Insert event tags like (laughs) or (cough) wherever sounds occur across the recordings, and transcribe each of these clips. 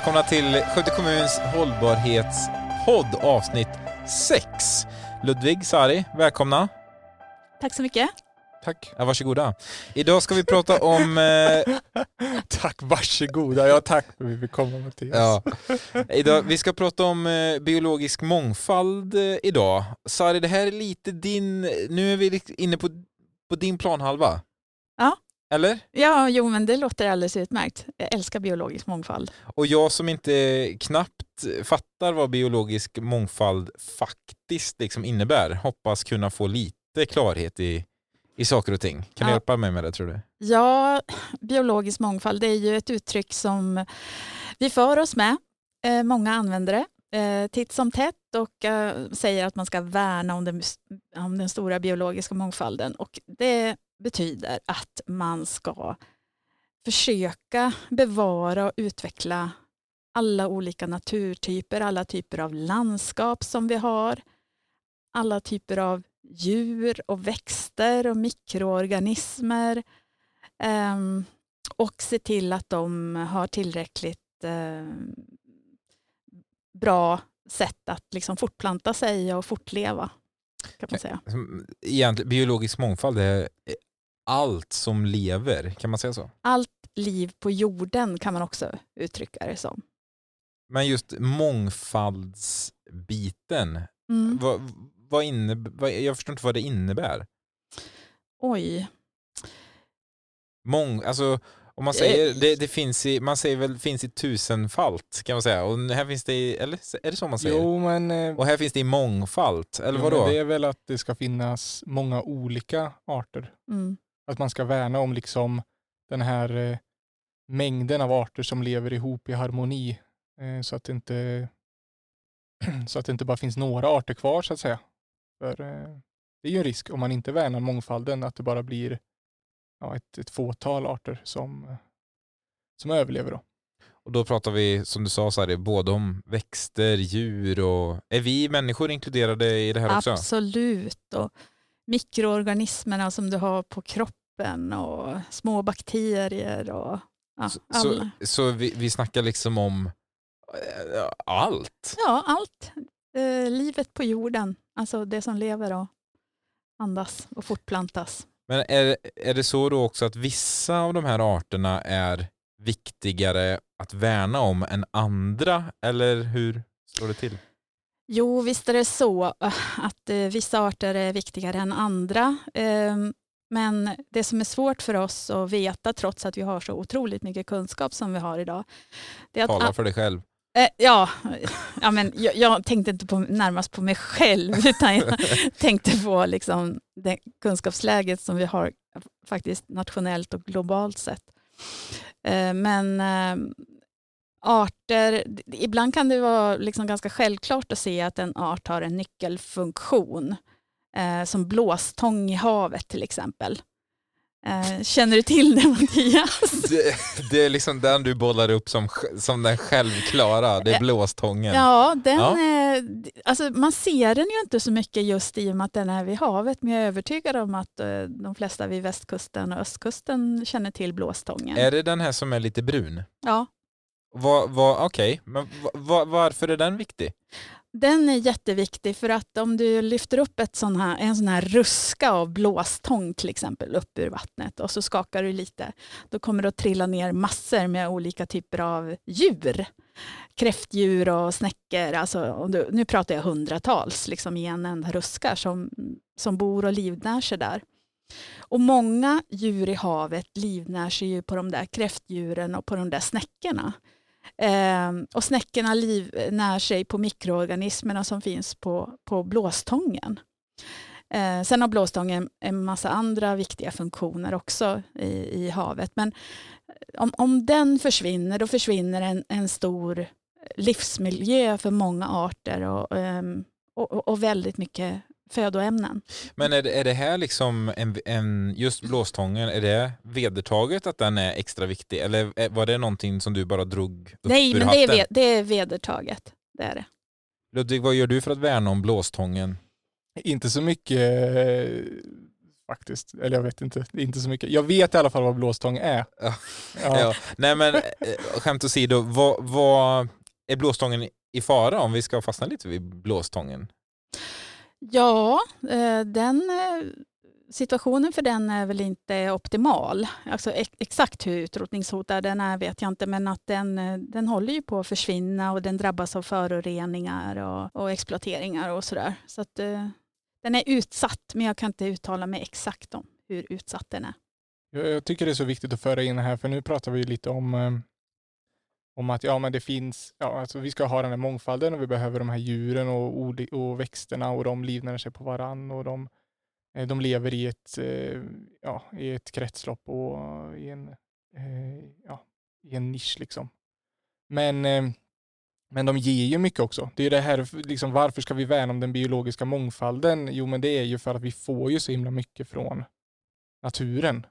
Välkomna till Skövde kommuns hållbarhetspodd avsnitt 6. Ludvig, Sari, välkomna. Tack så mycket. Tack. Ja, varsågoda. Idag ska vi prata om... Eh, (laughs) tack, varsågoda. Ja, tack för att vi fick komma Mattias. ja, idag, vi ska prata om eh, biologisk mångfald eh, idag. Sari, det här är lite din... Nu är vi inne på, på din planhalva. Ja. Eller? Ja, jo men det låter alldeles utmärkt. Jag älskar biologisk mångfald. Och jag som inte knappt fattar vad biologisk mångfald faktiskt liksom innebär hoppas kunna få lite klarhet i, i saker och ting. Kan du Ja. hjälpa mig med det tror du? Ja, biologisk mångfald det är ju ett uttryck som vi för oss med. Eh, många använder det eh, titt som tätt och eh, säger att man ska värna om den, om den stora biologiska mångfalden. Och det betyder att man ska försöka bevara och utveckla alla olika naturtyper, alla typer av landskap som vi har, alla typer av djur och växter och mikroorganismer ehm, och se till att de har tillräckligt ehm, bra sätt att liksom fortplanta sig och fortleva. Kan man säga. Egentligen, biologisk mångfald är allt som lever, kan man säga så? Allt liv på jorden kan man också uttrycka det som. Men just mångfaldsbiten, Mm. vad, vad innebär, vad, jag förstår inte vad det innebär. Oj, Mång, alltså, om man Eh, säger, det, det finns i, man säger väl finns i tusenfalt kan man säga. Och här finns det i, eller är det så man säger? Jo, men, eh, Och här finns det i mångfalt, eller jo, vadå? det är väl att det ska finnas många olika arter. mm. Att man ska värna om liksom den här eh, mängden av arter som lever ihop i harmoni. Eh, så, att det inte, (clears throat) så att det inte bara finns några arter kvar så att säga. För eh, det är ju en risk om man inte värnar mångfalden att det bara blir ja, ett, ett fåtal arter som, som överlever. Då. Och då pratar vi, som du sa, så här, både om växter, djur och... Är vi människor inkluderade i det här också? Absolut. Och mikroorganismerna som du har på kroppen och små bakterier och ja, Så, så, så vi, vi snackar liksom om eh, allt? ja, allt. Eh, livet på jorden, alltså det som lever och andas och fortplantas. Men är, är det så då också att vissa av de här arterna är viktigare att värna om än andra? Eller hur står det till? Jo, visst är det så eh, att eh, vissa arter är viktigare än andra. Men det som är svårt för oss att veta, trots att vi har så otroligt mycket kunskap som vi har idag, det är att Tala för dig själv. Eh, ja, ja men jag, jag tänkte inte på, närmast på mig själv (laughs) utan jag (laughs) tänkte på liksom det kunskapsläget som vi har faktiskt nationellt och globalt sett. Eh, men eh, arter, ibland kan det vara liksom ganska självklart att se att en art har en nyckelfunktion eh, som blåstång i havet till exempel. Eh, känner du till det (laughs) Mattias? Det, det är liksom den du bollar upp som, som den självklara, det är blåstången. Ja, den, Ja. eh, Alltså man ser den ju inte så mycket just i och med att den är vid havet, men jag är övertygad om att eh, de flesta vid västkusten och östkusten känner till blåstången. Är det den här som är lite brun? Ja, Vad, vad, Okej, men va, va, varför är den viktig? Den är jätteviktig för att om du lyfter upp ett sån här, en sån här ruska av blåstång till exempel upp ur vattnet och så skakar du lite, då kommer det att trilla ner massor med olika typer av djur. Kräftdjur och snäckor, alltså, du, nu pratar jag hundratals liksom, i en enda ruska som, som bor och livnär sig där. Och många djur i havet livnär sig ju på de där kräftdjuren och på de där snäckorna. Ehm, och snäckorna livnär sig på mikroorganismerna som finns på, på blåstången. Eh, sen har blåstången en massa andra viktiga funktioner också i, i havet. Men eh, om, om den försvinner, då försvinner en, en stor livsmiljö för många arter och, ehm, och- och väldigt mycket födoämnen. Men är det, är det här liksom en, en, just blåstången, är det vedertaget att den är extra viktig? Eller var det någonting som du bara drog upp Nej, ur men det är, hatten? det är vedertaget. Det är det. Ludvig, vad gör du för att värna om blåstången? Inte så mycket faktiskt. Eller jag vet inte, inte så mycket. Jag vet i alla fall vad blåstång är. Ja. Ja. Ja. Nej men eh, skämt åsido, vad, vad är blåstången i fara om vi ska fastna lite vid blåstången? Ja, eh, den eh, situationen för den är väl inte optimal. Alltså exakt hur utrotningshotad den är vet jag inte, men att den, eh, den håller ju på att försvinna och den drabbas av föroreningar och, och exploateringar och sådär. Så att eh, den är utsatt, men jag kan inte uttala mig exakt om hur utsatt den är. Jag, jag tycker det är så viktigt att föra in här, för nu pratar vi lite om, om att ja, men det finns, ja, alltså vi ska ha den här mångfalden och vi behöver de här djuren och, och växterna och de livnär sig på varann och de, eh, de lever i ett, eh, ja, i ett kretslopp och i en, eh, ja, i en nisch. Liksom. Men, men de ger ju mycket också. Det är det här, liksom, varför ska vi värna om den biologiska mångfalden? Jo, men det är ju för att vi får ju så himla mycket från naturen.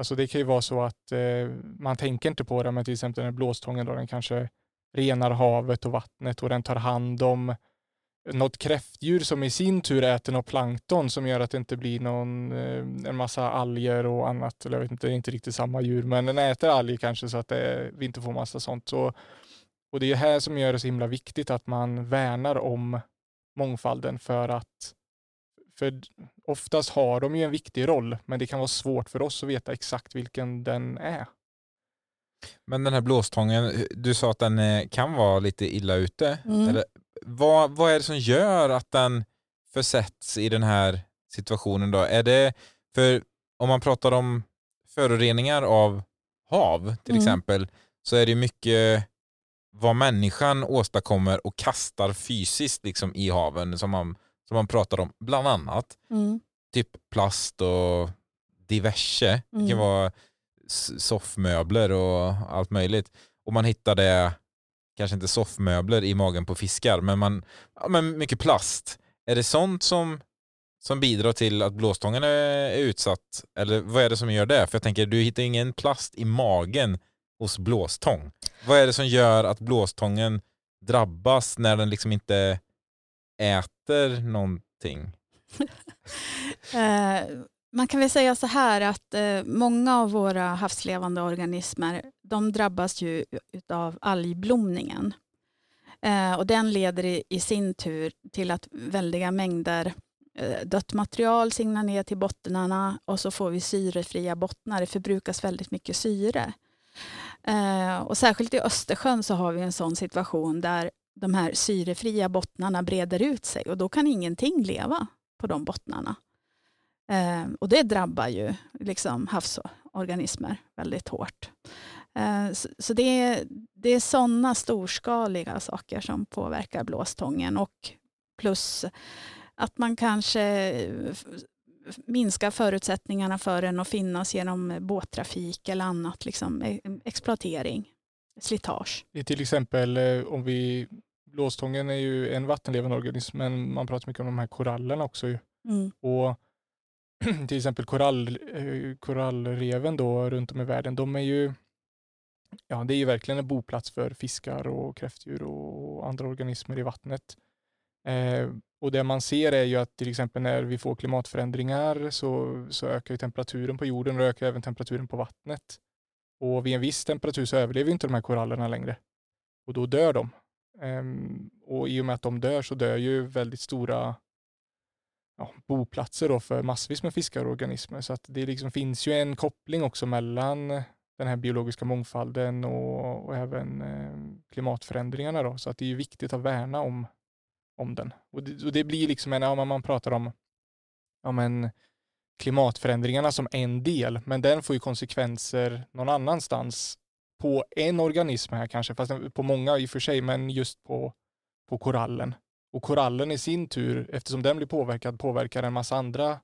Alltså det kan ju vara så att eh, man tänker inte på det, men till exempel den här blåstången då, den kanske renar havet och vattnet och den tar hand om eh, något kräftdjur som i sin tur äter något plankton som gör att det inte blir någon, eh, en massa alger och annat. Eller jag vet inte, det är inte riktigt samma djur, men den äter alger kanske så att det, vi inte får massa sånt. Så, och det är här som gör det så himla viktigt att man värnar om mångfalden för att för oftast har de ju en viktig roll, men det kan vara svårt för oss att veta exakt vilken den är. Men den här blåstången, du sa att den eh, kan vara lite illa ute. Mm. Eller, vad, vad är det som gör att den försätts i den här situationen då? Är det, för om man pratar om föroreningar av hav till Mm. exempel, så är det mycket vad människan åstadkommer och kastar fysiskt liksom i haven som man, som man pratar om, bland annat. Mm. Typ plast och diverse. Det kan Mm. vara soffmöbler och allt möjligt. Och man hittar det, kanske inte soffmöbler i magen på fiskar, men, man, ja, men mycket plast. Är det sånt som, som bidrar till att blåstången är, är utsatt? Eller vad är det som gör det? För jag tänker, du hittar ingen plast i magen hos blåstång. Vad är det som gör att blåstången drabbas när den liksom inte äter någonting? (laughs) Eh, man kan väl säga så här att eh, många av våra havslevande organismer de drabbas ju av algblomningen. Eh, och den leder i, i sin tur till att väldiga mängder eh, dött material singlar ner till bottnarna och så får vi syrefria bottnar. Det förbrukas väldigt mycket syre. Eh, och särskilt i Östersjön så har vi en sån situation där de här syrefria bottnarna breder ut sig och då kan ingenting leva på de bottnarna. Eh, och det drabbar ju liksom havsorganismer väldigt hårt. Eh, så så det, är, det är sådana storskaliga saker som påverkar blåstången och plus att man kanske minska minskar förutsättningarna för den att finnas genom båttrafik eller annat, liksom e, exploatering, slitage. Det är till exempel eh, om vi, blåstången är ju en vattenlevande organism, men man pratar mycket om de här korallerna också. Mm. Och (clears throat) till exempel korall, eh, korallreven då runt om i världen, de är ju Ja, det är ju verkligen en boplats för fiskar och kräftdjur och andra organismer i vattnet. Eh, och det man ser är ju att till exempel när vi får klimatförändringar så, så ökar ju temperaturen på jorden och ökar även temperaturen på vattnet. Och vid en viss temperatur så överlever inte de här korallerna längre. Och då dör de. Ehm, och i och med att de dör så dör ju väldigt stora ja, boplatser då för massvis med fiskar och organismer. Så att det liksom finns ju en koppling också mellan den här biologiska mångfalden och, och även ehm, klimatförändringarna. Då. Så att det är ju viktigt att värna om, om den. Och det, och det blir liksom en, ja, man pratar om ja, men klimatförändringarna som en del, men den får ju konsekvenser någon annanstans på en organism här kanske, fast på många i och för sig, men just på, på korallen. Och korallen i sin tur, eftersom den blir påverkad, påverkar en massa andra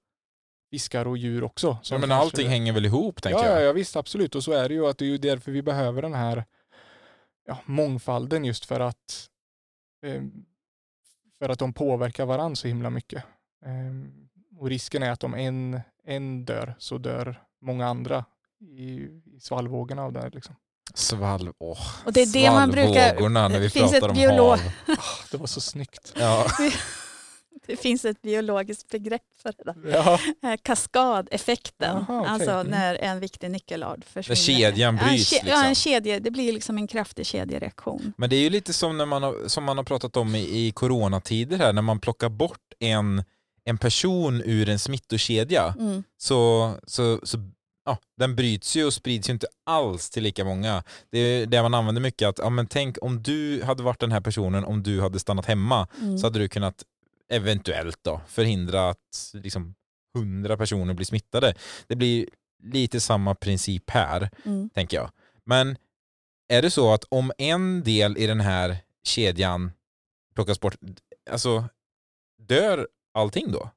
fiskar och djur också. Ja, men kanske- allting hänger väl ihop tänker ja, jag. ja, ja, visst absolut. Och så är det ju att det är ju därför vi behöver den här ja, mångfalden just för att eh, för att de påverkar varandra så himla mycket. Eh, och risken är att om en, en dör så dör många andra i, i svallvågorna av det här. Liksom. Svalv, åh. Och det är det man brukar- när vi finns pratar ett om biolog- hav. (laughs) Ah, det var så snyggt. Ja. (laughs) Det finns ett biologiskt begrepp för det där. Ja. Eh, Kaskadeffekten, Jaha, okej. alltså Mm. när en viktig nyckelart försvinner. kedjan Ja, en bryts, ke- Ja, liksom. en kedja, det blir liksom en kraftig kedjereaktion. Men det är ju lite som, när man har, som man har pratat om i, i coronatider här, när man plockar bort en, en person ur en smittokedja Mm. så, så, så ja, den bryts ju och sprids ju inte alls till lika många. Det är det man använder mycket, att ja, men tänk om du hade varit den här personen om du hade stannat hemma Mm. så hade du kunnat eventuellt då förhindra att liksom, hundra personer blir smittade. Det blir lite samma princip här, Mm. tänker jag. Men är det så att om en del i den här kedjan plockas bort, alltså dör allting då?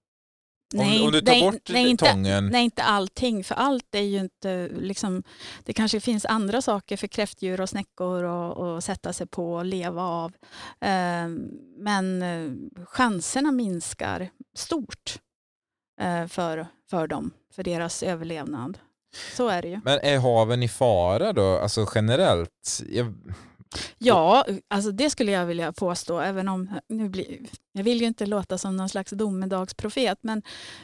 Om, om du tar nej, bort nej, inte, tången, nej, inte allting, för allt är ju inte liksom, det kanske finns andra saker för kräftdjur och snäckor att sätta sig på och leva av. Eh, Men chanserna minskar stort eh, för, för dem, för deras överlevnad. Så är det ju. men är haven i fara då, alltså generellt? Jag, Ja, alltså det skulle jag vilja påstå, även om nu blir, jag vill ju inte låta som någon slags domedagsprofet, men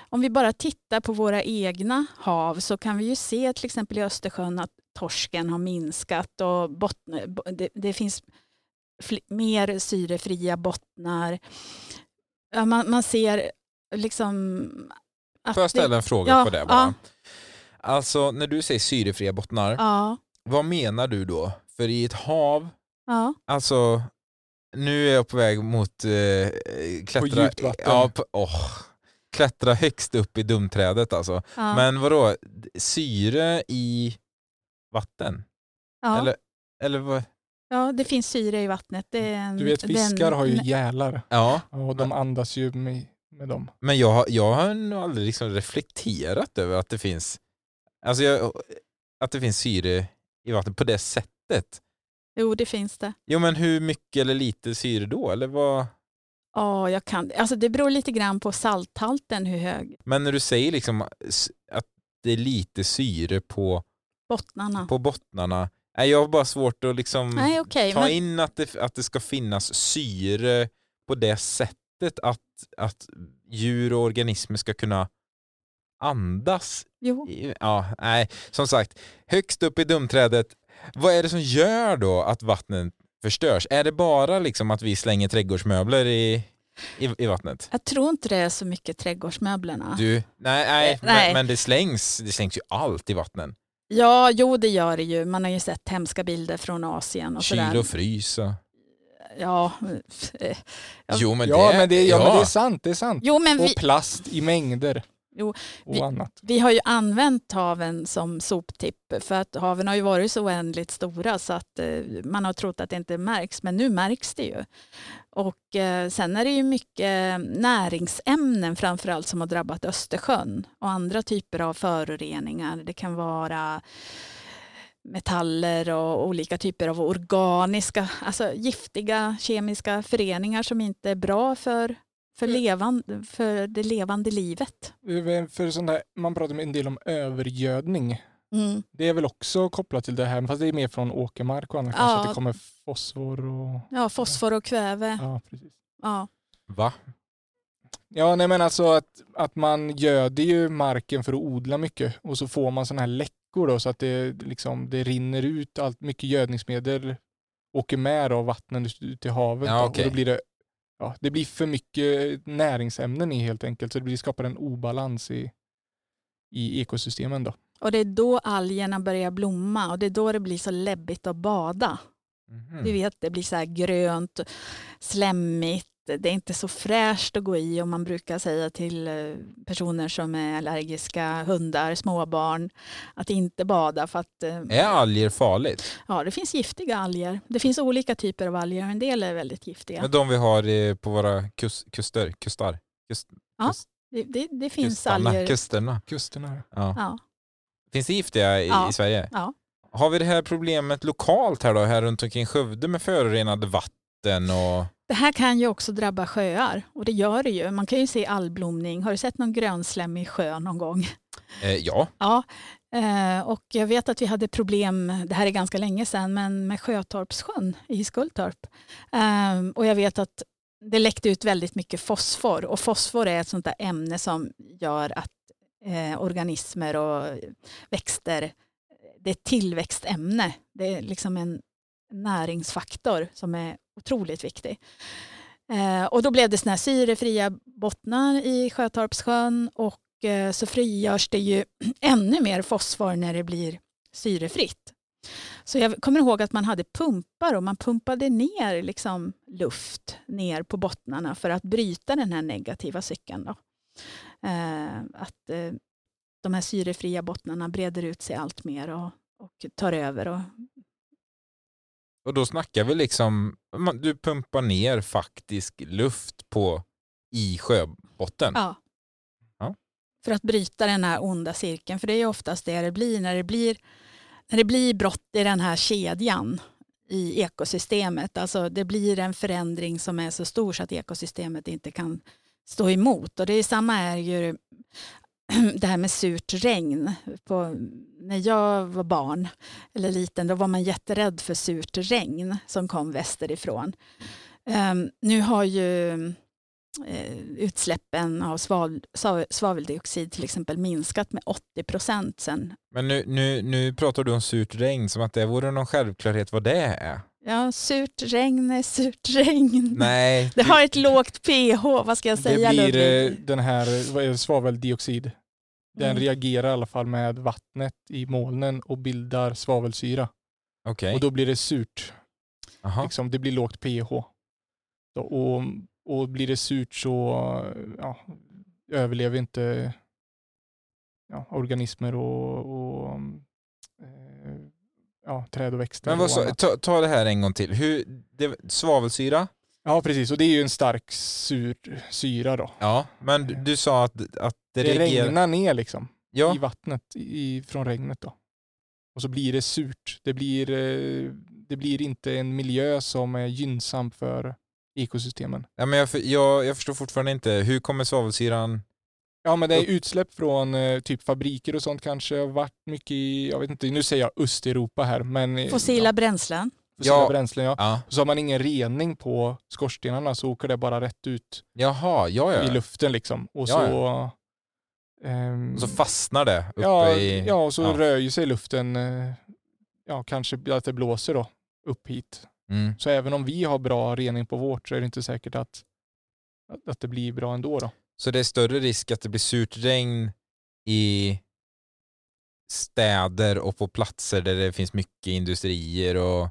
om vi bara tittar på våra egna hav så kan vi ju se till exempel i Östersjön att torsken har minskat och botten, det, det finns mer syrefria bottnar. Man, man ser liksom får jag ställa det, en fråga ja, på det bara? ja. Alltså när du säger syrefria bottnar, Ja, vad menar du då? För i ett hav, ja, alltså nu är jag på väg mot eh, klättra, djupt vatten. Ja, på, åh, klättra högst upp i dumträdet alltså. ja, Men vadå, syre i vatten? ja, Eller, eller vad? ja, det finns syre i vattnet. Det är en, Du vet fiskar en- har ju gälar Ja, och de andas ju med, med dem. men jag, har- jag har nog aldrig liksom reflekterat över att det finns alltså jag, att det finns syre i vattnet på det sättet. Jo, det finns det. Jo men hur mycket eller lite syre då? Eller vad? Ja, jag kan. Alltså det beror lite grann på salthalten hur hög Men när du säger liksom att det är lite syre på, bottnarna. på bottnarna, nej, jag har bara svårt att liksom Nej, okej. ta men, in att det, att det ska finnas syre på det sättet att, att djur och organismer ska kunna andas. jo, Ja, nej, som sagt, högst upp i dumträdet, vad är det som gör då att vattnet förstörs? Är det bara liksom att vi slänger trädgårdsmöbler i, i, i vattnet? jag tror inte det är så mycket trädgårdsmöblerna. Du, nej, nej, Eh, nej. Men, men det slängs, det slängs ju allt i vattnen. Ja, jo det gör det ju. Man har ju sett hemska bilder från Asien och Kyl sådär. och frys. Ja, eh, Ja. Jo men ja, det, men det, ja, men det är sant. Det är sant. jo, men vi, Och plast i mängder. Jo, vi- vi har ju använt haven som soptipp för att haven har ju varit så oändligt stora så att eh, man har trott att det inte märks men nu märks det ju. Och eh, sen är det ju mycket näringsämnen framförallt som har drabbat Östersjön och andra typer av föroreningar. Det kan vara metaller och olika typer av organiska, alltså giftiga kemiska föreningar som inte är bra för, för, levande, för det levande livet. För sån där, man pratar en del om övergödning. Mm. Det är väl också kopplat till det här, fast det är mer från åkermark och annat. Ja. Kanske att det kommer fosfor och... Ja, fosfor och kväve. Ja, precis. Ja. Va? Ja, nej men alltså att, att man göder ju marken för att odla mycket och så får man sådana här läckor då så att det, liksom, det rinner ut allt mycket gödningsmedel åker med av vattnet ut- i havet. Ja, okej. Och då blir det, ja, det blir för mycket näringsämnen i helt enkelt så det blir, skapar en obalans i, i ekosystemen då. Och det är då algerna börjar blomma och det är då det blir så läbbigt att bada. Mhm. Du vet, det blir så här grönt, slemmigt. Det är inte så fräscht att gå i och man brukar säga till eh, personer som är allergiska, hundar, småbarn, att inte bada för att eh, Är alger farligt? ja, det finns giftiga alger. Det finns olika typer av alger, en del är väldigt giftiga. Men de vi har på våra kus, kuster, kustar, kust, Ja, kust, Det, det, det finns kustarna, alger. kusterna. Kusterna. Ja. Ja, Finns det giftiga i, Ja. i Sverige? ja. Har vi det här problemet lokalt här då, här runt omkring Skövde med förorenade vatten och Det här kan ju också drabba sjöar och det gör det ju. Man kan ju se algblomning. Har du sett någon grönslemmig sjö någon gång? eh, ja, Ja, eh, och jag vet att vi hade problem, det här är ganska länge sedan, men med Sjötorpssjön i Skultorp. Eh, och jag vet att det läckte ut väldigt mycket fosfor och fosfor är ett sånt där ämne som gör att eh, organismer och växter, det är ett tillväxtämne. Det är liksom en näringsfaktor som är otroligt viktig. Eh, och då blev det såna här syrefria bottnar i Sjötorpssjön och eh, så frigörs det ju (clears throat) ännu mer fosfor när det blir syrefritt. Så jag kommer ihåg att man hade pumpar och man pumpade ner liksom luft ner på bottnarna för att bryta den här negativa cykeln. Då. Eh, att eh, de här syrefria bottnarna breder ut sig allt mer och, och tar över. Och... Och då snackar vi liksom, du pumpar ner faktisk luft på i sjöbotten. Ja. Ja. För att bryta den här onda cirkeln. För det är ju oftast det det blir när det blir, när det blir brott i den här kedjan i ekosystemet. Alltså det blir en förändring som är så stor så att ekosystemet inte kan stå emot. Och det är samma är ju (clears throat) det här med surt regn. På, när jag var barn eller liten då var man jätterädd för surt regn som kom västerifrån. Um, nu har ju uh, utsläppen av sval, svaveldioxid till exempel minskat med 80 procent sen. Men nu, nu, nu pratar du om surt regn som att det vore någon självklarhet vad det är. Ja, surt regn är surt regn. Nej, (laughs) Det har ett lågt pH, vad ska jag Det säga blir eh, Ludvig? den här vad är det, svaveldioxid. Den Mm. reagerar i alla fall med vattnet i molnen och bildar svavelsyra. okej. Och då blir det surt. Aha. Liksom, det blir lågt pH. Och, och blir det surt så ja, överlever inte ja, organismer och, och eh, ja, träd och växter. Men vad så, ta, ta det här en gång till. Hur, det, svavelsyra? Ja, precis. Och det är ju en stark sur, syra då. Ja, men du, du sa att, att det, Det, reagerar... regnar ner liksom Ja, i vattnet i, från regnet då. Och så blir det surt. Det blir, eh, det blir inte en miljö som är gynnsam för ekosystemen. ja, men jag, jag, jag förstår fortfarande inte. Hur kommer svavelsyran... Ja men det är utsläpp från eh, typ fabriker och sånt kanske. Har varit mycket i, jag vet inte, nu säger jag Östeuropa här men eh, Fossila ja, bränslen. fossila Ja. bränslen ja. Ja. Så har man ingen rening på skorstenarna så åker det bara rätt ut Jaha, ja, i ja. luften liksom. Och Ja, så, Och så fastnar det uppe ja, i... ja, och så ja. rör ju sig luften, eh, ja kanske att det blåser då upp hit. Mm. Så även om vi har bra rening på vårt så är det inte säkert att, att, att det blir bra ändå då. Så det är större risk att det blir surt regn i städer och på platser där det finns mycket industrier och...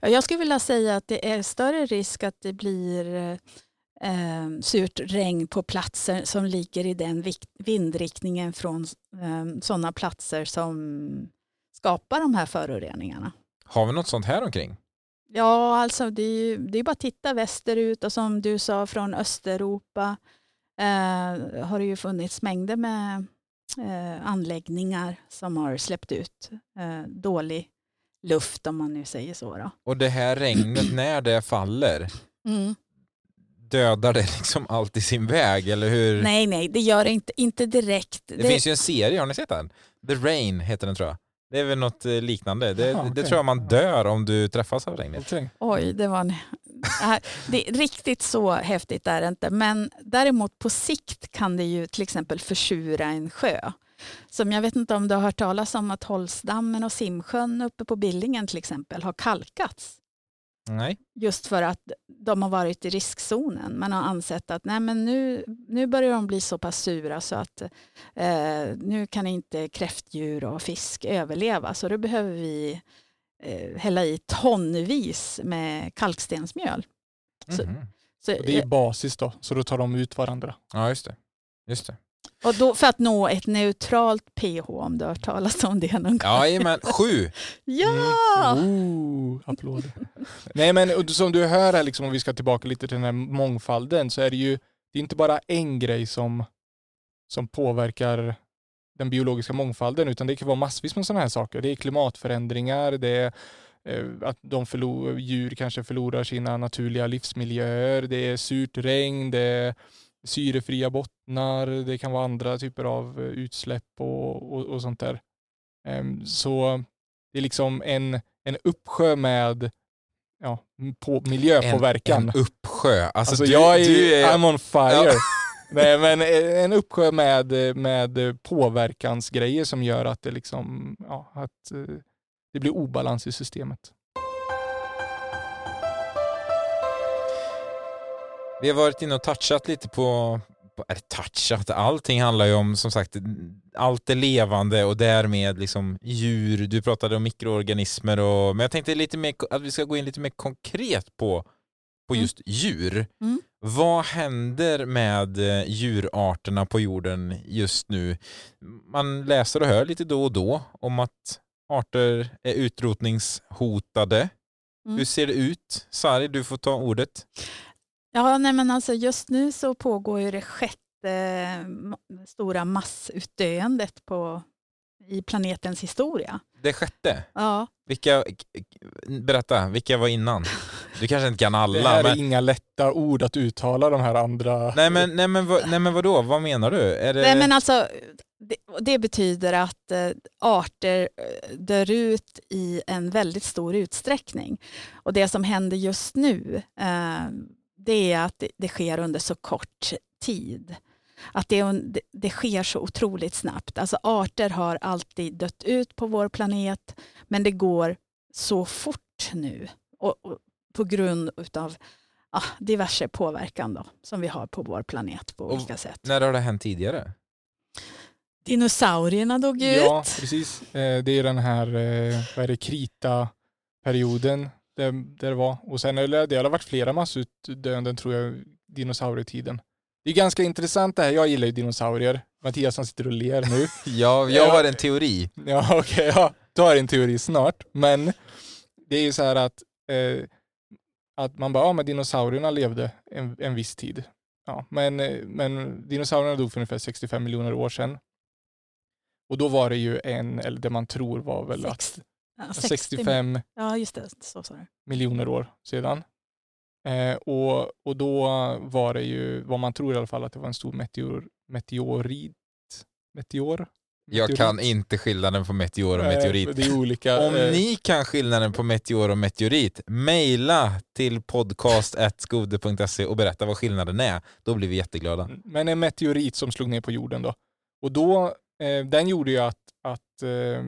Ja, jag skulle vilja säga att det är större risk att det blir eh, surt regn på platser som ligger i den vindriktningen från eh, sådana platser som skapar de här föroreningarna. Har vi något sånt här omkring? Ja, alltså det är, ju, det är bara att titta västerut och som du sa från Östeuropa eh, har det ju funnits mängder med eh, anläggningar som har släppt ut eh, dålig luft om man nu säger så. Då. Och det här regnet, (clears throat) när det faller, Mm. dödar det liksom allt i sin väg, eller hur? Nej, nej, det gör det inte, inte direkt. Det, finns ju en serie, har ni sett den? The Rain heter den tror jag. Det är väl något eh, liknande. Det, Jaha, det tror jag man dör om du träffas av regnet. Oj, det var en... det här- det är riktigt så häftigt är det inte. Men däremot på sikt kan det ju till exempel försura en sjö. Som jag vet inte om du har hört talas om att Holsdammen och Simsjön uppe på Billingen till exempel har kalkats. Nej. Just för att de har varit i riskzonen. Man har ansett att nej, men nu, nu börjar de bli så pass sura så att eh, nu kan inte kräftdjur och fisk överleva. Så då behöver vi eh, hälla i tonvis med kalkstensmjöl. Så- Mhm. Så, Och det är basis då, så då tar de ut varandra. Ja, just det. Just det. Och då, för att nå ett neutralt pH om du har hört talas om det någon gång. Jajamän, sju! (laughs) Ja! Mm. Ooh, applåder. (laughs) Nej men och som du hör här, liksom, om vi ska tillbaka lite till den här mångfalden, så är det ju det är inte bara en grej som, som påverkar den biologiska mångfalden, utan det kan vara massvis med sådana här saker. Det är klimatförändringar, det är eh, att de förlor, djur kanske förlorar sina naturliga livsmiljöer, det är surt regn, det är syrefria bottnar, det kan vara andra typer av eh, utsläpp och, och, och sånt där. Ehm, Så det är liksom en, en uppsjö med ja, på miljöpåverkan. En, en uppsjö. Alltså, Alltså du, jag är, du är... I'm on fire. Ja. (laughs) Nej, men en uppsjö med, med påverkansgrejer som gör att det liksom, ja, att eh, det blir obalans i systemet. Vi har varit inne och touchat lite på, på är det touchat, allting handlar ju om som sagt allt är levande och därmed liksom djur, du pratade om mikroorganismer och, men jag tänkte lite mer, att vi ska gå in lite mer konkret på, på Mm. just djur. Mm. Vad händer med eh, djurarterna på jorden just nu? Man läser och hör lite då och då om att arter är utrotningshotade. Mm. Hur ser det ut? Sari, du får ta ordet. Ja, nej men alltså just nu så pågår ju det sjätte ma- stora massutdöendet på, i planetens historia. Det sjätte. Ja, Vilka, berätta, vilka var innan? Du kanske inte kan Det alla, här är men... inga lätta ord att uttala de här andra. Nej men, nej, men, vad- nej men vadå, vad menar du? Är det... nej, men alltså, det, det betyder att eh, arter eh, dör ut i en väldigt stor utsträckning. Och det som händer just nu, eh, det är att det, sker under så kort tid. Att det, det, sker så otroligt snabbt. Alltså arter har alltid dött ut på vår planet, men det går så fort nu. Och, och på grund av ah, diverse påverkan då, som vi har på vår planet på Och- olika sätt. När har det hänt tidigare? Dinosaurierna dog ut. Ja, precis. Eh, Det är den här, eh, vad är det, krita-perioden där, där det var. Och sen det har varit flera massutdöenden tror jag, dinosaurietiden. Det är ganska intressant det här. Jag gillar ju dinosaurier. Mattias han sitter och ler nu. (laughs) Ja, jag har en teori. Ja, (laughs) okej. ja. Du har en teori snart. Men det är ju så här att, eh, att man bara, ja men dinosaurierna levde en, en viss tid. Ja, men, eh, men dinosaurierna dog för ungefär 65 miljoner år sedan. Och då var det ju en, eller det man tror var väl att Sex- ja, 60 65 Ja, just det. Så du. miljoner år sedan. Eh, och, och då var det ju, vad man tror i alla fall, att det var en stor meteor, meteorit. Meteor? Jag Meteorit. kan inte skillnaden på meteor och meteorit. Det är olika. (laughs) Om eh, ni kan skillnaden på meteor och meteorit, mejla till podcast.skode.se och berätta vad skillnaden är. Då blir vi jätteglada. Men en meteorit som slog ner på jorden då. Och då, eh, den gjorde ju att, att, eh,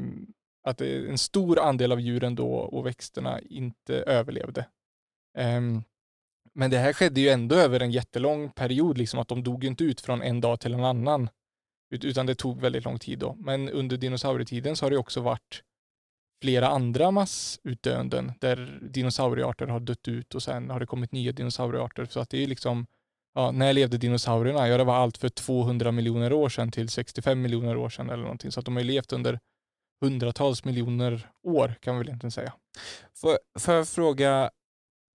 att en stor andel av djuren då och växterna inte överlevde. Um, men det här skedde ju ändå över en jättelång period, liksom att de dog ju inte ut från en dag till en annan. Utan det tog väldigt lång tid då. Men under dinosaurietiden så har det också varit flera andra massutdöenden där dinosauriearter har dött ut och sen har det kommit nya dinosauriearter. Så att det är liksom Ja, när levde dinosaurierna? Ja, det var allt för 200 miljoner år sedan till 65 miljoner år sedan eller någonting. Så att de har ju levt under hundratals miljoner år kan vi väl egentligen säga. Får, får jag fråga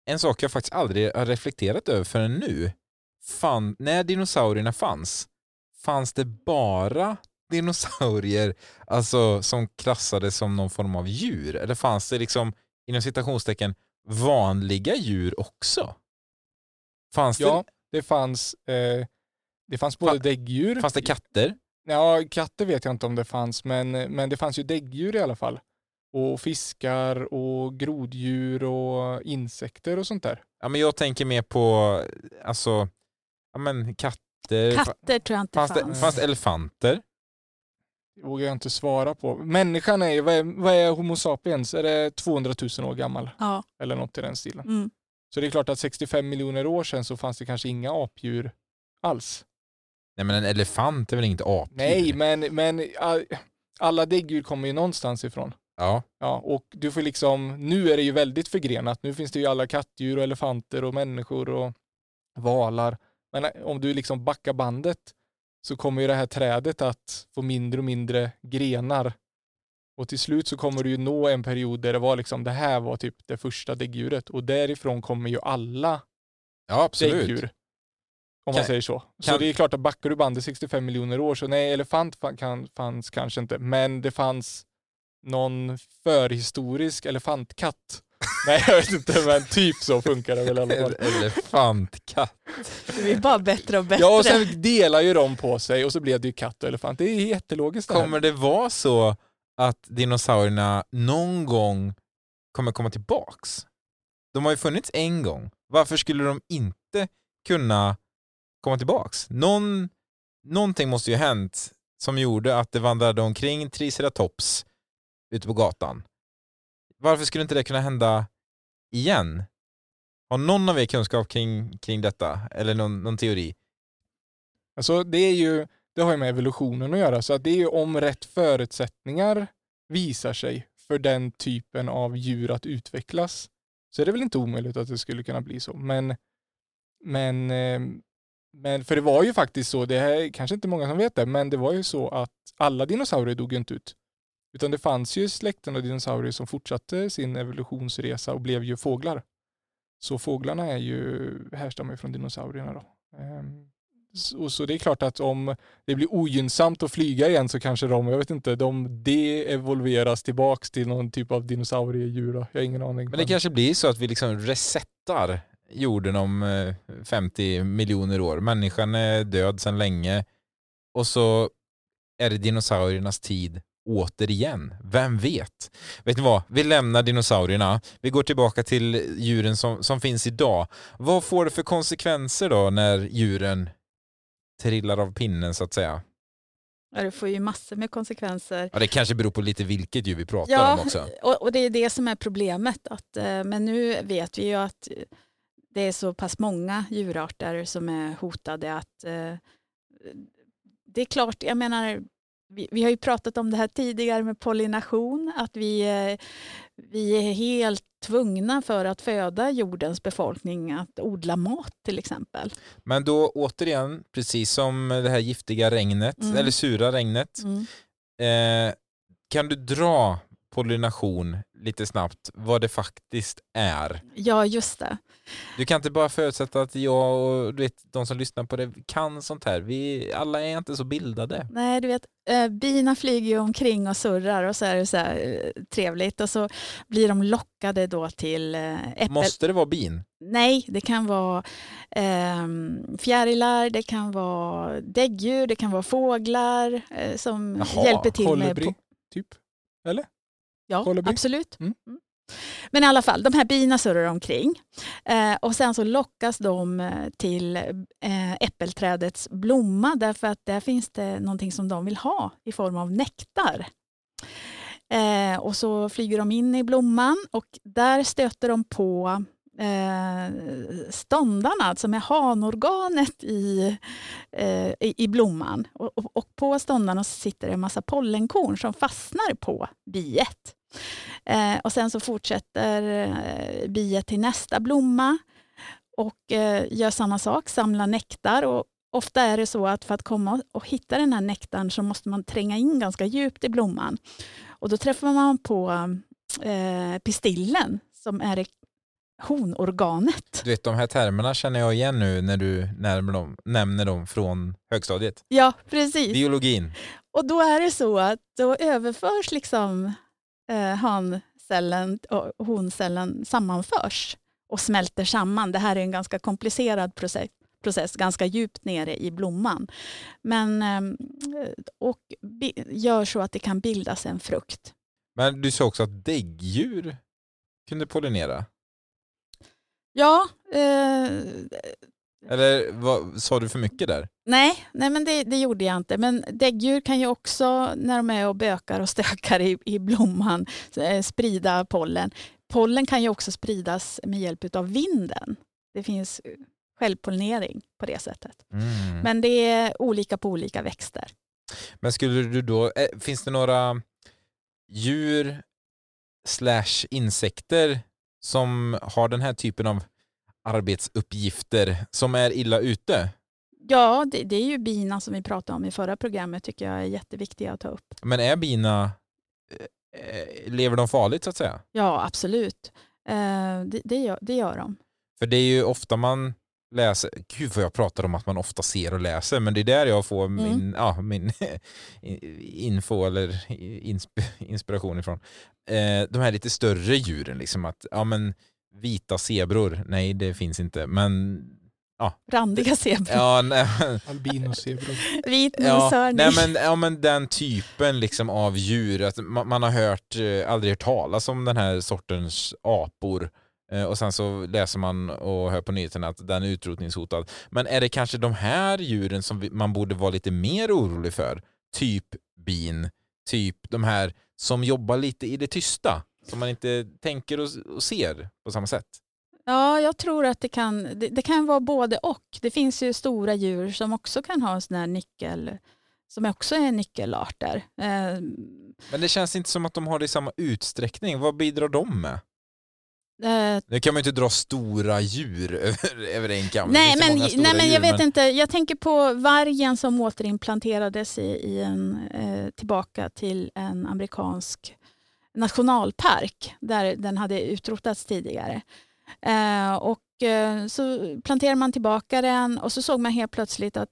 en sak jag faktiskt aldrig har reflekterat över förrän nu? Fan, när dinosaurierna fanns, fanns det bara dinosaurier alltså, som klassades som någon form av djur? Eller fanns det liksom, inom citationstecken, vanliga djur också? Fanns, Ja, det fanns, eh, det fanns både Fa- däggdjur. det, fanns det katter? Ja, katter vet jag inte om det fanns, men, men det fanns ju däggdjur i alla fall. Och fiskar och groddjur och insekter och sånt där. Ja, men jag tänker mer på alltså, ja, men katter. Katter tror jag inte fanns, fanns. det, fanns elefanter? Det vågar jag inte svara på. Människan är ju, vad är, vad är Homo sapiens? Är det 200 000 år gammal? Ja. Eller något i den stilen. Mm. Så det är klart att 65 miljoner år sedan så fanns det kanske inga apdjur alls. Nej men en elefant är väl inget apdjur? Nej, men, men all- alla däggdjur kommer ju någonstans ifrån. Ja. Ja, och du får liksom, nu är det ju väldigt förgrenat. Nu finns det ju alla kattdjur och elefanter och människor och valar. Men eh, om du liksom backar bandet så kommer ju det här trädet att få mindre och mindre grenar. Och till slut så kommer du ju nå en period där det var liksom, det här var typ det första däggdjuret. Och därifrån kommer ju alla ja, absolut. däggdjur. Om man säger så. Så kan- det är klart att backar du bandet 65 miljoner år så nej, elefant kan, fanns kanske inte. Men det fanns någon förhistorisk elefantkatt. (laughs) nej, jag vet inte, men typ så funkar det väl i alla fall. (laughs) elefantkatt. Det blir bara bättre och bättre. Ja, och sen delar ju de på sig och så blev det ju katt och elefant. Det är jättelogiskt det här. Kommer det vara så att dinosaurierna någon gång kommer komma tillbaks? De har ju funnits en gång. Varför skulle de inte kunna komma tillbaks? Någon, någonting måste ju ha hänt som gjorde att det vandrade omkring triceratops ute på gatan. Varför skulle inte det kunna hända igen? Har någon av er kunskap kring, kring detta? Eller någon, någon teori? Alltså det, är ju, det har ju med evolutionen att göra, så att det är ju om rätt förutsättningar visar sig för den typen av djur att utvecklas, så är det väl inte omöjligt att det skulle kunna bli så. Men, men, eh, men för det var ju faktiskt så, det är kanske inte många som vet det, men det var ju så att alla dinosaurier dog ju inte ut. Utan det fanns ju släkten av dinosaurier som fortsatte sin evolutionsresa och blev ju fåglar. Så fåglarna är ju, härstammar ju från dinosaurierna då. Ehm, så, så det är klart att om det blir ogynnsamt att flyga igen så kanske de, jag vet inte, de de-evolveras tillbaks till någon typ av dinosauriedjur. Jag har ingen aning. Men det kanske blir så att vi liksom resettar jorden om eh, 50 miljoner år. Människan är död sedan länge och så är det dinosauriernas tid återigen. Vem vet? Vet ni vad? Vi lämnar dinosaurierna. Vi går tillbaka till djuren som, som finns idag. Vad får det för konsekvenser då när djuren trillar av pinnen så att säga? Ja, det får ju massor med konsekvenser. Ja, det kanske beror på lite vilket djur vi pratar Ja, om också. och, och det är det som är problemet. Att, eh, men nu vet vi ju att det är så pass många djurarter som är hotade att eh, det är klart, jag menar, vi, vi har ju pratat om det här tidigare med pollination, att vi, eh, vi är helt tvungna för att föda jordens befolkning att odla mat till exempel. Men då återigen, precis som det här giftiga regnet, Mm. eller sura regnet, eh, kan du dra pollination lite snabbt, vad det faktiskt är? Ja, just det. Du kan inte bara förutsätta att jag och du vet, de som lyssnar på det kan sånt här. Vi alla är inte så bildade. Nej, du vet, eh, bina flyger ju omkring och surrar och så är det så här eh, trevligt och så blir de lockade då till eh, äppel. Måste det vara bin? Nej, det kan vara eh, fjärilar, det kan vara däggdjur, det kan vara fåglar eh, som Jaha, hjälper till med... Kolibri, typ? Eller? Ja, kolibri. absolut. Mm. Mm. Men i alla fall, de här bina surrar omkring eh, och sen så lockas de eh, till eh, äppelträdets blomma därför att där finns det någonting som de vill ha i form av nektar. Eh, och så flyger de in i blomman och där stöter de på eh, ståndarna som är hanorganet i, eh, i, i blomman. Och, och, och på ståndarna sitter det en massa pollenkorn som fastnar på biet. Eh, och sen så fortsätter eh, biet till nästa blomma och eh, gör samma sak, samlar nektar. Och ofta är det så att för att komma och hitta den här nektarn så måste man tränga in ganska djupt i blomman. Och då träffar man på eh, pistillen som är honorganet. Du vet, de här termerna känner jag igen nu när du dem, nämner dem från högstadiet. Ja, precis. Biologin. Och då är det så att då överförs liksom eh, hancellen och honcellen sammanförs och smälter samman. Det här är en ganska komplicerad process, process ganska djupt nere i blomman. Men, eh, och gör så att det kan bildas en frukt. Men du sa också att däggdjur kunde pollinera. Ja, eh, Eller vad, sa du för mycket där? nej, nej men det, det gjorde jag inte. Men däggdjur kan ju också när de är och bökar och stökar i, i blomman eh, sprida pollen. Pollen kan ju också spridas med hjälp av vinden. Det finns självpollinering på det sättet. Mm. Men det är olika på olika växter. Men skulle du då, eh, finns det några djur slash insekter som har den här typen av arbetsuppgifter som är illa ute? Ja, det, det är ju bina som vi pratade om i förra programmet tycker jag är jätteviktiga att ta upp. Men är bina, eh, lever de farligt så att säga? Ja, absolut. Eh, det, det, gör, det gör de. För det är ju ofta man läser, gud vad jag pratar om att man ofta ser och läser, men det är där jag får min, ja, min (laughs) info eller insp- inspiration ifrån. Eh, de här lite större djuren, liksom att ja, men vita zebror, nej det finns inte, men Randiga zebror. ja, nej, Albinozebror. (laughs) Vit ja, nej, men, ja men den typen liksom av djur, att man, man har hört, eh, aldrig hört talas om den här sortens apor Eh, och sen så läser man och hör på nyheterna att den är utrotningshotad. Men är det kanske de här djuren som vi, man borde vara lite mer orolig för? Typ bin, typ de här som jobbar lite i det tysta, som man inte tänker och, och ser på samma sätt. Ja, jag tror att det kan, det, det, kan vara både och. Det finns ju stora djur som också kan ha en sån här nyckel, som också är nyckelarter. Eh, Men det känns inte som att de har det i samma utsträckning. Vad bidrar de med? eh, Nu kan man ju inte dra stora djur (laughs) över, över en kam. Nej, men, nej, men jag djur, vet inte. Jag tänker på vargen som återimplanterades i, i en, eh, tillbaka till en amerikansk nationalpark där den hade utrotats tidigare. Eh, och eh, så planterade man tillbaka den och så såg man helt plötsligt att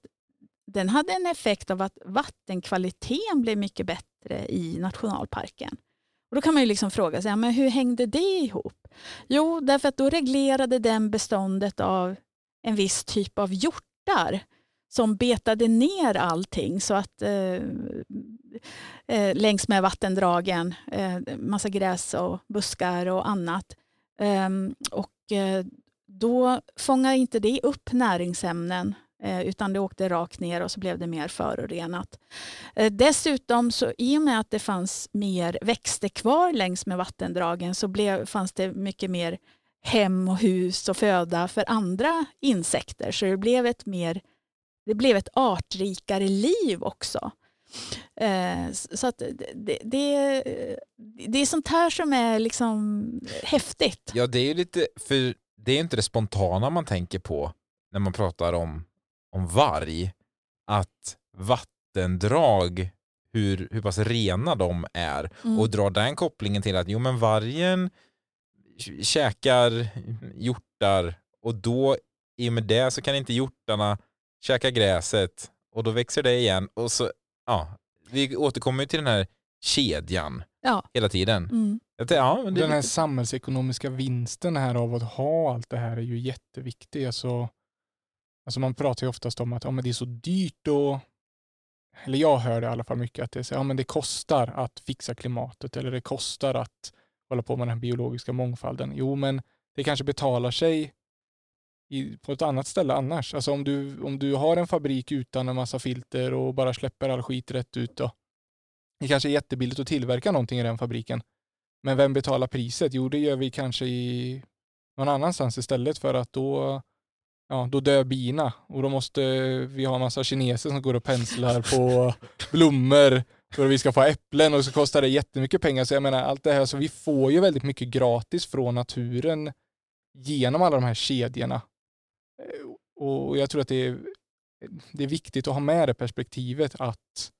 den hade en effekt av att vattenkvaliteten blev mycket bättre i nationalparken. Och då kan man ju liksom fråga sig, ja, men hur hängde det ihop? Jo, därför att då reglerade den beståndet av en viss typ av hjortar som betade ner allting så att eh, eh, längs med vattendragen, eh, massa gräs och buskar och annat. Ehm, och eh, då fångade inte det upp näringsämnen eh, utan det åkte rakt ner och så blev det mer förorenat. Eh, dessutom, så i och med att det fanns mer växter kvar längs med vattendragen så blev, fanns det mycket mer hem och hus och föda för andra insekter. Så det blev ett, mer, det blev ett artrikare liv också. Eh, så att det, det, det är sånt här som är liksom häftigt. Ja, det är lite, för det är inte det spontana man tänker på när man pratar om, om varg. Att vattendrag, hur, hur pass rena de är Mm. och dra den kopplingen till att jo men vargen käkar hjortar och då i och med det så kan inte hjortarna käka gräset och då växer det igen och så, ja, vi återkommer ju till den här kedjan Ja. hela tiden. Mm. Tänkte, Ja, men det Den här lite- samhällsekonomiska vinsten här av att ha allt det här är ju jätteviktig. Alltså, alltså man pratar ju oftast om att ja, men det är så dyrt och eller jag hör det i alla fall mycket, att det, är så, ja, men det kostar att fixa klimatet eller det kostar att hålla på med den här biologiska mångfalden. Jo, men det kanske betalar sig i, på ett annat ställe annars. Alltså om du, om du har en fabrik utan en massa filter och bara släpper all skit rätt ut då. Det kanske är jättebilligt att tillverka någonting i den fabriken. Men vem betalar priset? Jo, det gör vi kanske i någon annanstans istället för att då, ja, då dör bina och då måste vi ha en massa kineser som går och penslar på (laughs) blommor för att vi ska få äpplen och så kostar det jättemycket pengar. Så jag menar, allt det här, så vi får ju väldigt mycket gratis från naturen genom alla de här kedjorna. Eh, och jag tror att det är, det är viktigt att ha med det perspektivet att,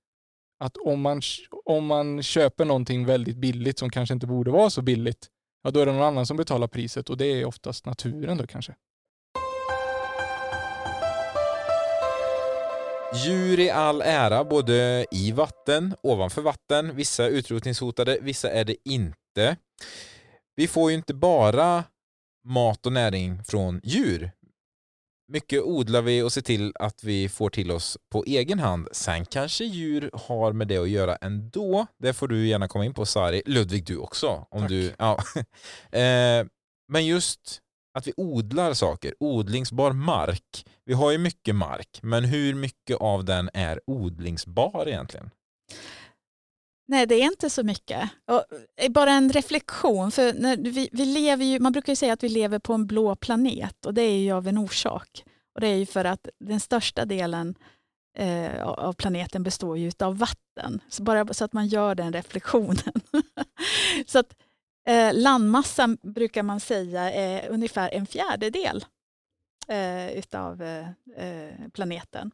att om, man, om man köper någonting väldigt billigt som kanske inte borde vara så billigt, ja då är det någon annan som betalar priset och det är oftast naturen då kanske. Djur i all ära, både i vatten, ovanför vatten, vissa är utrotningshotade, vissa är det inte. Vi får ju inte bara mat och näring från djur. Mycket odlar vi och ser till att vi får till oss på egen hand. Sen kanske djur har med det att göra ändå. Det får du gärna komma in på Sari. Ludvig du också. Om Tack. du, ja. (laughs) eh, men just att vi odlar saker, odlingsbar mark. Vi har ju mycket mark, men hur mycket av den är odlingsbar egentligen? Nej, det är inte så mycket. Och eh, bara en reflektion. För när vi, vi lever ju, man brukar ju säga att vi lever på en blå planet och det är ju av en orsak. Och det är ju för att den största delen eh, av planeten består ju av vatten. Så bara så att man gör den reflektionen. (laughs) så att eh, landmassan brukar man säga är ungefär en fjärdedel eh, utav eh, eh, planeten.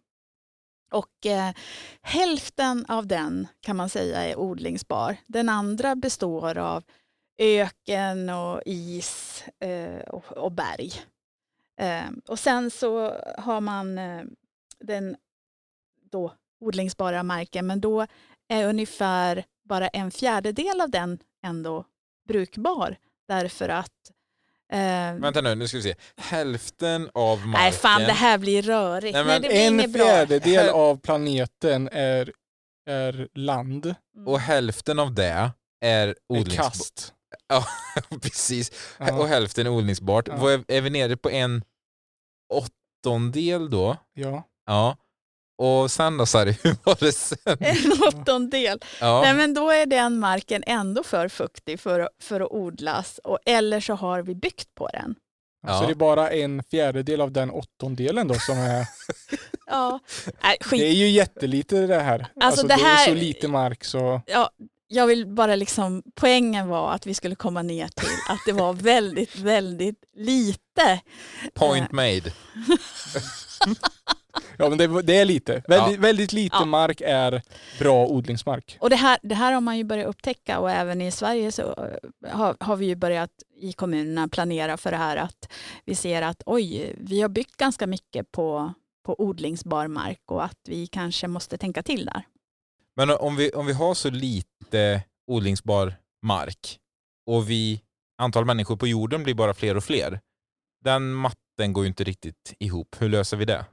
Och eh, hälften av den kan man säga är odlingsbar. Den andra består av öken och is eh, och, och berg. Eh, och sen så har man eh, den då odlingsbara marken, men då är ungefär bara en fjärdedel av den ändå brukbar. Därför att eh, Vänta nu, nu ska vi se. Hälften av marken... Nej, fan det här blir rörigt. Nej, Nej, men det blir En inget bra. fjärdedel av planeten är, är land, Mm. Och hälften av det är är odlingsbar. kast. (laughs) Precis, Ja, och hälften är odlingsbart. Ja. Är vi nere på en åttondel då? ja. Ja. Och sen då Sari, (laughs) hur var det sen? En åttondel. Ja. Nej, men då är den marken ändå för fuktig för, att- för att odlas och, eller så har vi byggt på den. Ja. Så det är bara en fjärdedel av den åttondelen då som är... (laughs) Ja. Nej, Det skit. är ju jättelite det här. Alltså, det det, här- är så lite mark så... Ja, jag vill bara liksom, poängen var att vi skulle komma ner till att det var väldigt, väldigt lite. Point made. (laughs) Ja men det, det är lite. Väldigt, väldigt lite Ja. mark är bra odlingsmark. Och det här, det här har man ju börjat upptäcka och även i Sverige så eh, har, har vi ju börjat i kommunerna planera för det här att vi ser att oj, vi har byggt ganska mycket på, på odlingsbar mark och att vi kanske måste tänka till där. Men om vi, om vi har så lite odlingsbar mark och vi, antal människor på jorden blir bara fler och fler. Den matten går ju inte riktigt ihop. Hur löser vi det?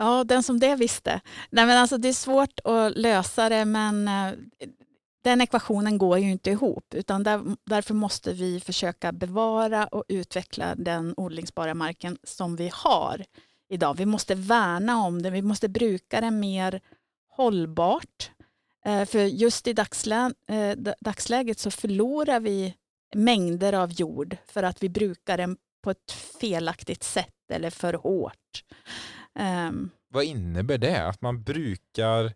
Ja, den som det visste. Nej, men alltså, det är svårt att lösa det men eh, den ekvationen går ju inte ihop utan där, därför måste vi försöka bevara och utveckla den odlingsbara marken som vi har idag. Vi måste värna om den, vi måste bruka den mer hållbart. Eh, för just i dagslä, eh, dagsläget så förlorar vi mängder av jord för att vi brukar den på ett felaktigt sätt eller för hårt. Ehm, Vad innebär det? Att man brukar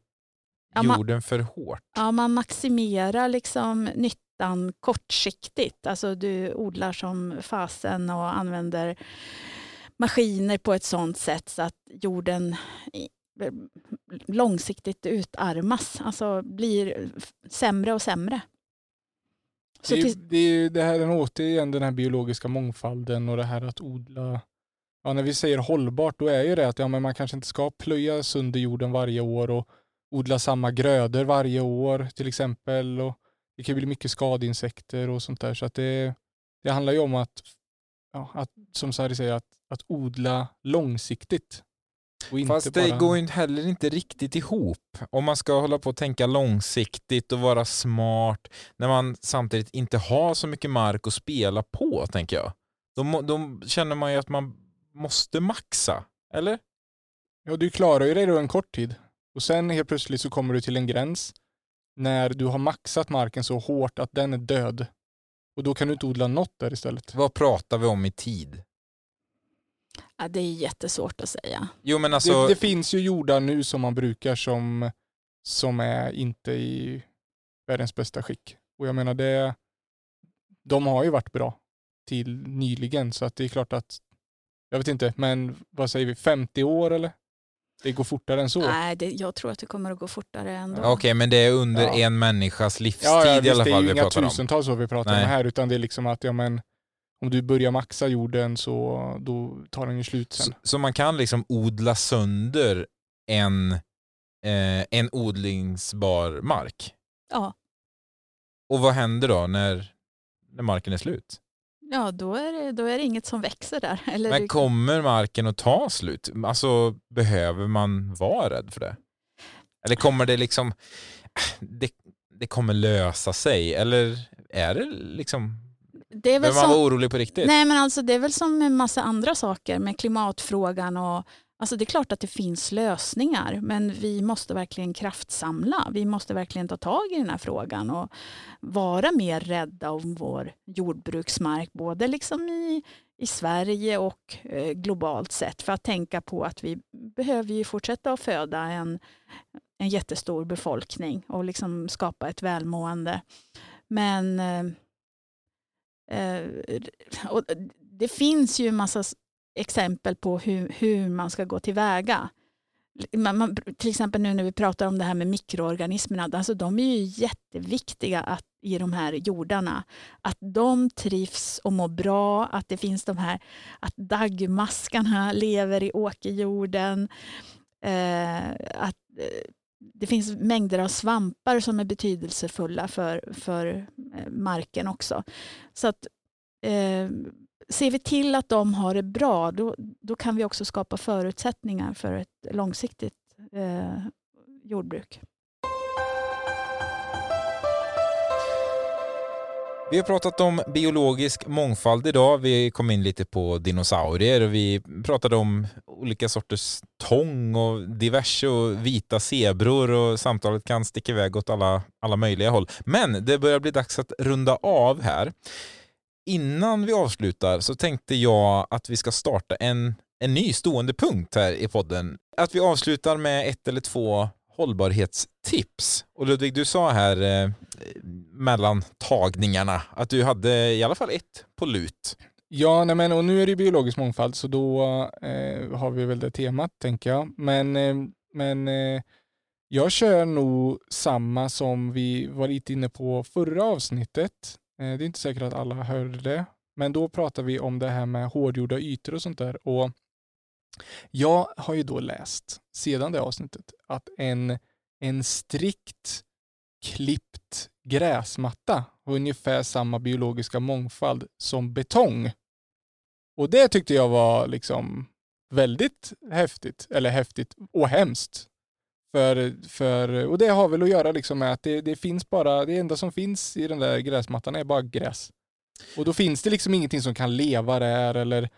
Ja, man- jorden för hårt? Ja, man maximerar liksom nyttan kortsiktigt. Alltså du odlar som fasen och använder maskiner på ett sådant sätt så att jorden långsiktigt utarmas. Alltså blir sämre och sämre. Så Det, är, det, är, det här är återigen den här biologiska mångfalden och det här att odla. Ja, när vi säger hållbart då är ju det att ja, men man kanske inte ska plöja sönder jorden varje år och odla samma grödor varje år till exempel. Och det kan bli mycket skadeinsekter och sånt där. Så att det, det handlar ju om att, ja, att som Sari säger, att, att odla långsiktigt. Fast det bara... går ju heller inte riktigt ihop. Om man ska hålla på och tänka långsiktigt och vara smart när man samtidigt inte har så mycket mark att spela på, tänker jag. Då, då känner man ju att man måste maxa, eller? Ja, du klarar ju dig då en kort tid. Och sen helt plötsligt så kommer du till en gräns när du har maxat marken så hårt att den är död. Och då kan du inte odla något där istället. Vad pratar vi om i tid? ja, det är jättesvårt att säga. Jo men alltså, det, det finns ju jordar nu som man brukar som, som är inte i världens bästa skick. Och jag menar det, de har ju varit bra till nyligen så att det är klart att, jag vet inte, men vad säger vi, 50 år eller? Det går fortare än så. Nej, det, jag tror att det kommer att gå fortare ändå. okej men det är under Ja. en människas livstid Ja, ja i visst, alla det är fall vi inga pratar om. tusentals år vi pratar Nej. om här utan det är liksom att ja, men, om du börjar maxa jorden så då tar den ju slut Så, sen. så man kan liksom odla sönder en, eh, en odlingsbar mark. Ja, Och vad händer då när, när marken är slut? Ja då, är det, då är det inget som växer där. (laughs) Eller Men kommer marken att ta slut? Alltså behöver man vara rädd för det? Eller kommer det liksom, det, det kommer lösa sig? Eller är det liksom, det är väl behöver man som, vara orolig på riktigt? Nej men alltså det är väl som en massa andra saker med klimatfrågan och alltså det är klart att det finns lösningar men vi måste verkligen kraftsamla. Vi måste verkligen ta tag i den här frågan och vara mer rädda om vår jordbruksmark både liksom i, i Sverige och eh, globalt sett för att tänka på att vi behöver ju fortsätta att föda en, en jättestor befolkning och liksom skapa ett välmående. Men eh, Eh, och det finns ju en massa exempel på hur, hur man ska gå tillväga. Man, man, till exempel nu när vi pratar om det här med mikroorganismerna, alltså de är ju jätteviktiga att, i de här jordarna. Att de trivs och mår bra, att det finns de här, att daggmaskarna lever i åkerjorden, eh, att eh, det finns mängder av svampar som är betydelsefulla för, för eh, marken också. Så att eh, ser vi till att de har det bra, då, då kan vi också skapa förutsättningar för ett långsiktigt eh, jordbruk. Vi har pratat om biologisk mångfald idag. Vi kom in lite på dinosaurier och vi pratade om olika sorters tång och diverse och vita zebror och samtalet kan sticka iväg åt alla, alla möjliga håll. Men det börjar bli dags att runda av här. Innan vi avslutar så tänkte jag att vi ska starta en, en ny stående punkt här i podden. Att vi avslutar med ett eller två hållbarhetstips. Och Ludvig, du sa här eh, mellan tagningarna att du hade i alla fall ett på lut. Ja, nej men, och nu är det biologisk mångfald så då eh, har vi väl det temat tänker jag. Men, eh, men eh, jag kör nog samma som vi var lite inne på förra avsnittet. Eh, det är inte säkert att alla hörde det, men då pratar vi om det här med hårdgjorda ytor och sånt där. Och jag har ju då läst sedan det avsnittet att en, en strikt klippt gräsmatta har ungefär samma biologiska mångfald som betong. Och det tyckte jag var liksom väldigt häftigt, eller häftigt och hemskt. För, för, och det har väl att göra liksom med att det, det finns bara, det enda som finns i den där gräsmattan är bara gräs. Och då finns det liksom ingenting som kan leva där eller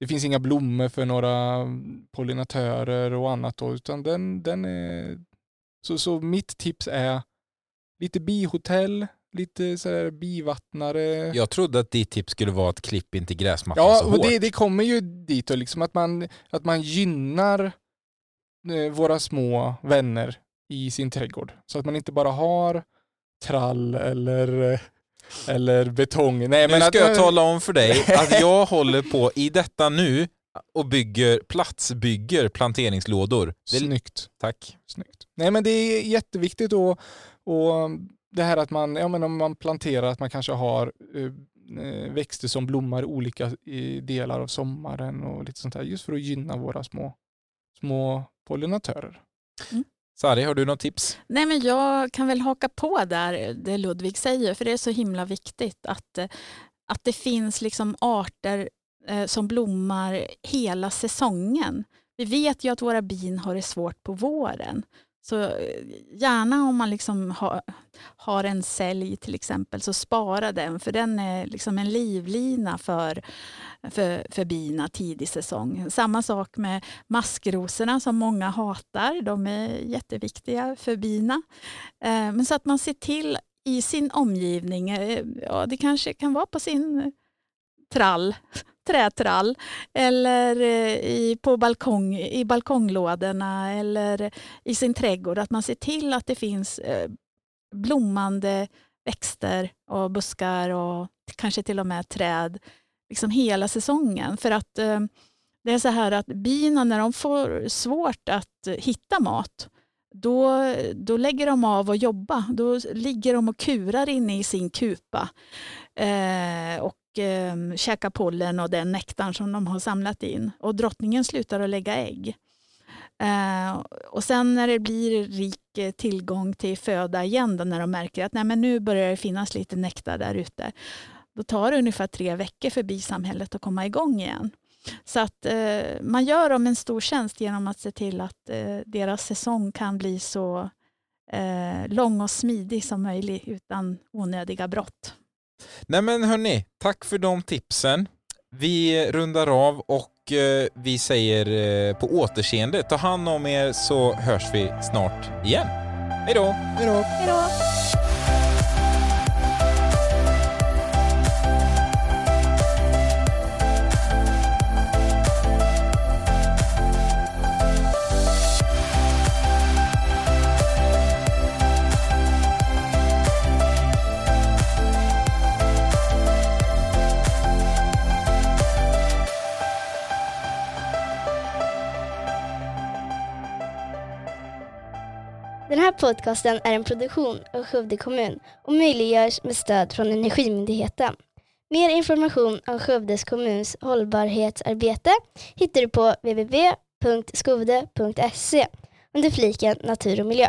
det finns inga blommor för några pollinatörer och annat då, utan den, den är... Så, så mitt tips är lite bihotell, lite sådär bivattnare. Jag trodde att ditt tips skulle vara att klipp inte gräsmattan Ja, så och hårt. det, det kommer ju dit och liksom att man, att man gynnar våra små vänner i sin trädgård. Så att man inte bara har trall eller, eh, eller betong. Nej, Nu men ska att, jag tala om för dig (laughs) att jag håller på i detta nu och bygger, platsbygger planteringslådor. Det, Snyggt. tack. Snyggt. Nej men det är jätteviktigt och, och det här att man, ja men om man planterar att man kanske har eh, växter som blommar olika i delar av sommaren och lite sånt här just för att gynna våra små, små pollinatörer. Sari, har du något tips? Nej, men jag kan väl haka på där det Ludvig säger, för det är så himla viktigt att, eh, att det finns liksom arter eh, som blommar hela säsongen. Vi vet ju att våra bin har det svårt på våren. Så eh, gärna om man liksom har, har en sälj till exempel, så spara den, för den är liksom en livlina för, för, för bina tidig säsong. Samma sak med maskrosorna som många hatar. De är jätteviktiga för bina. Eh, men så att man ser till i sin omgivning, eh, ja, det kanske kan vara på sin trall, trätrall eller eh, i, på balkong, i balkonglådorna eller i sin trädgård, att man ser till att det finns eh, blommande växter och buskar och kanske till och med träd liksom hela säsongen. För att eh, det är så här att bina när de får svårt att hitta mat då, då lägger de av och jobba. Då ligger de och kurar inne i sin kupa eh, och eh, käkar pollen och den nektarn som de har samlat in. Och drottningen slutar att lägga ägg. Eh, och sen när det blir rik eh, tillgång till föda igen, då, när de märker att Nej, men nu börjar det finnas lite nektar där ute, då tar det ungefär tre veckor för bisamhället att komma igång igen. Så att eh, man gör dem en stor tjänst genom att se till att eh, deras säsong kan bli så eh, lång och smidig som möjligt utan onödiga brott. Nej men hörni, tack för de tipsen. Vi rundar av och eh, vi säger eh, på återseende. Ta hand om er så hörs vi snart igen. Hej då! Hej då! Hej då! Den här podcasten är en produktion av Skövde kommun och möjliggörs med stöd från Energimyndigheten. Mer information om Skövdes kommuns hållbarhetsarbete hittar du på www.skovde.se under fliken Natur och miljö.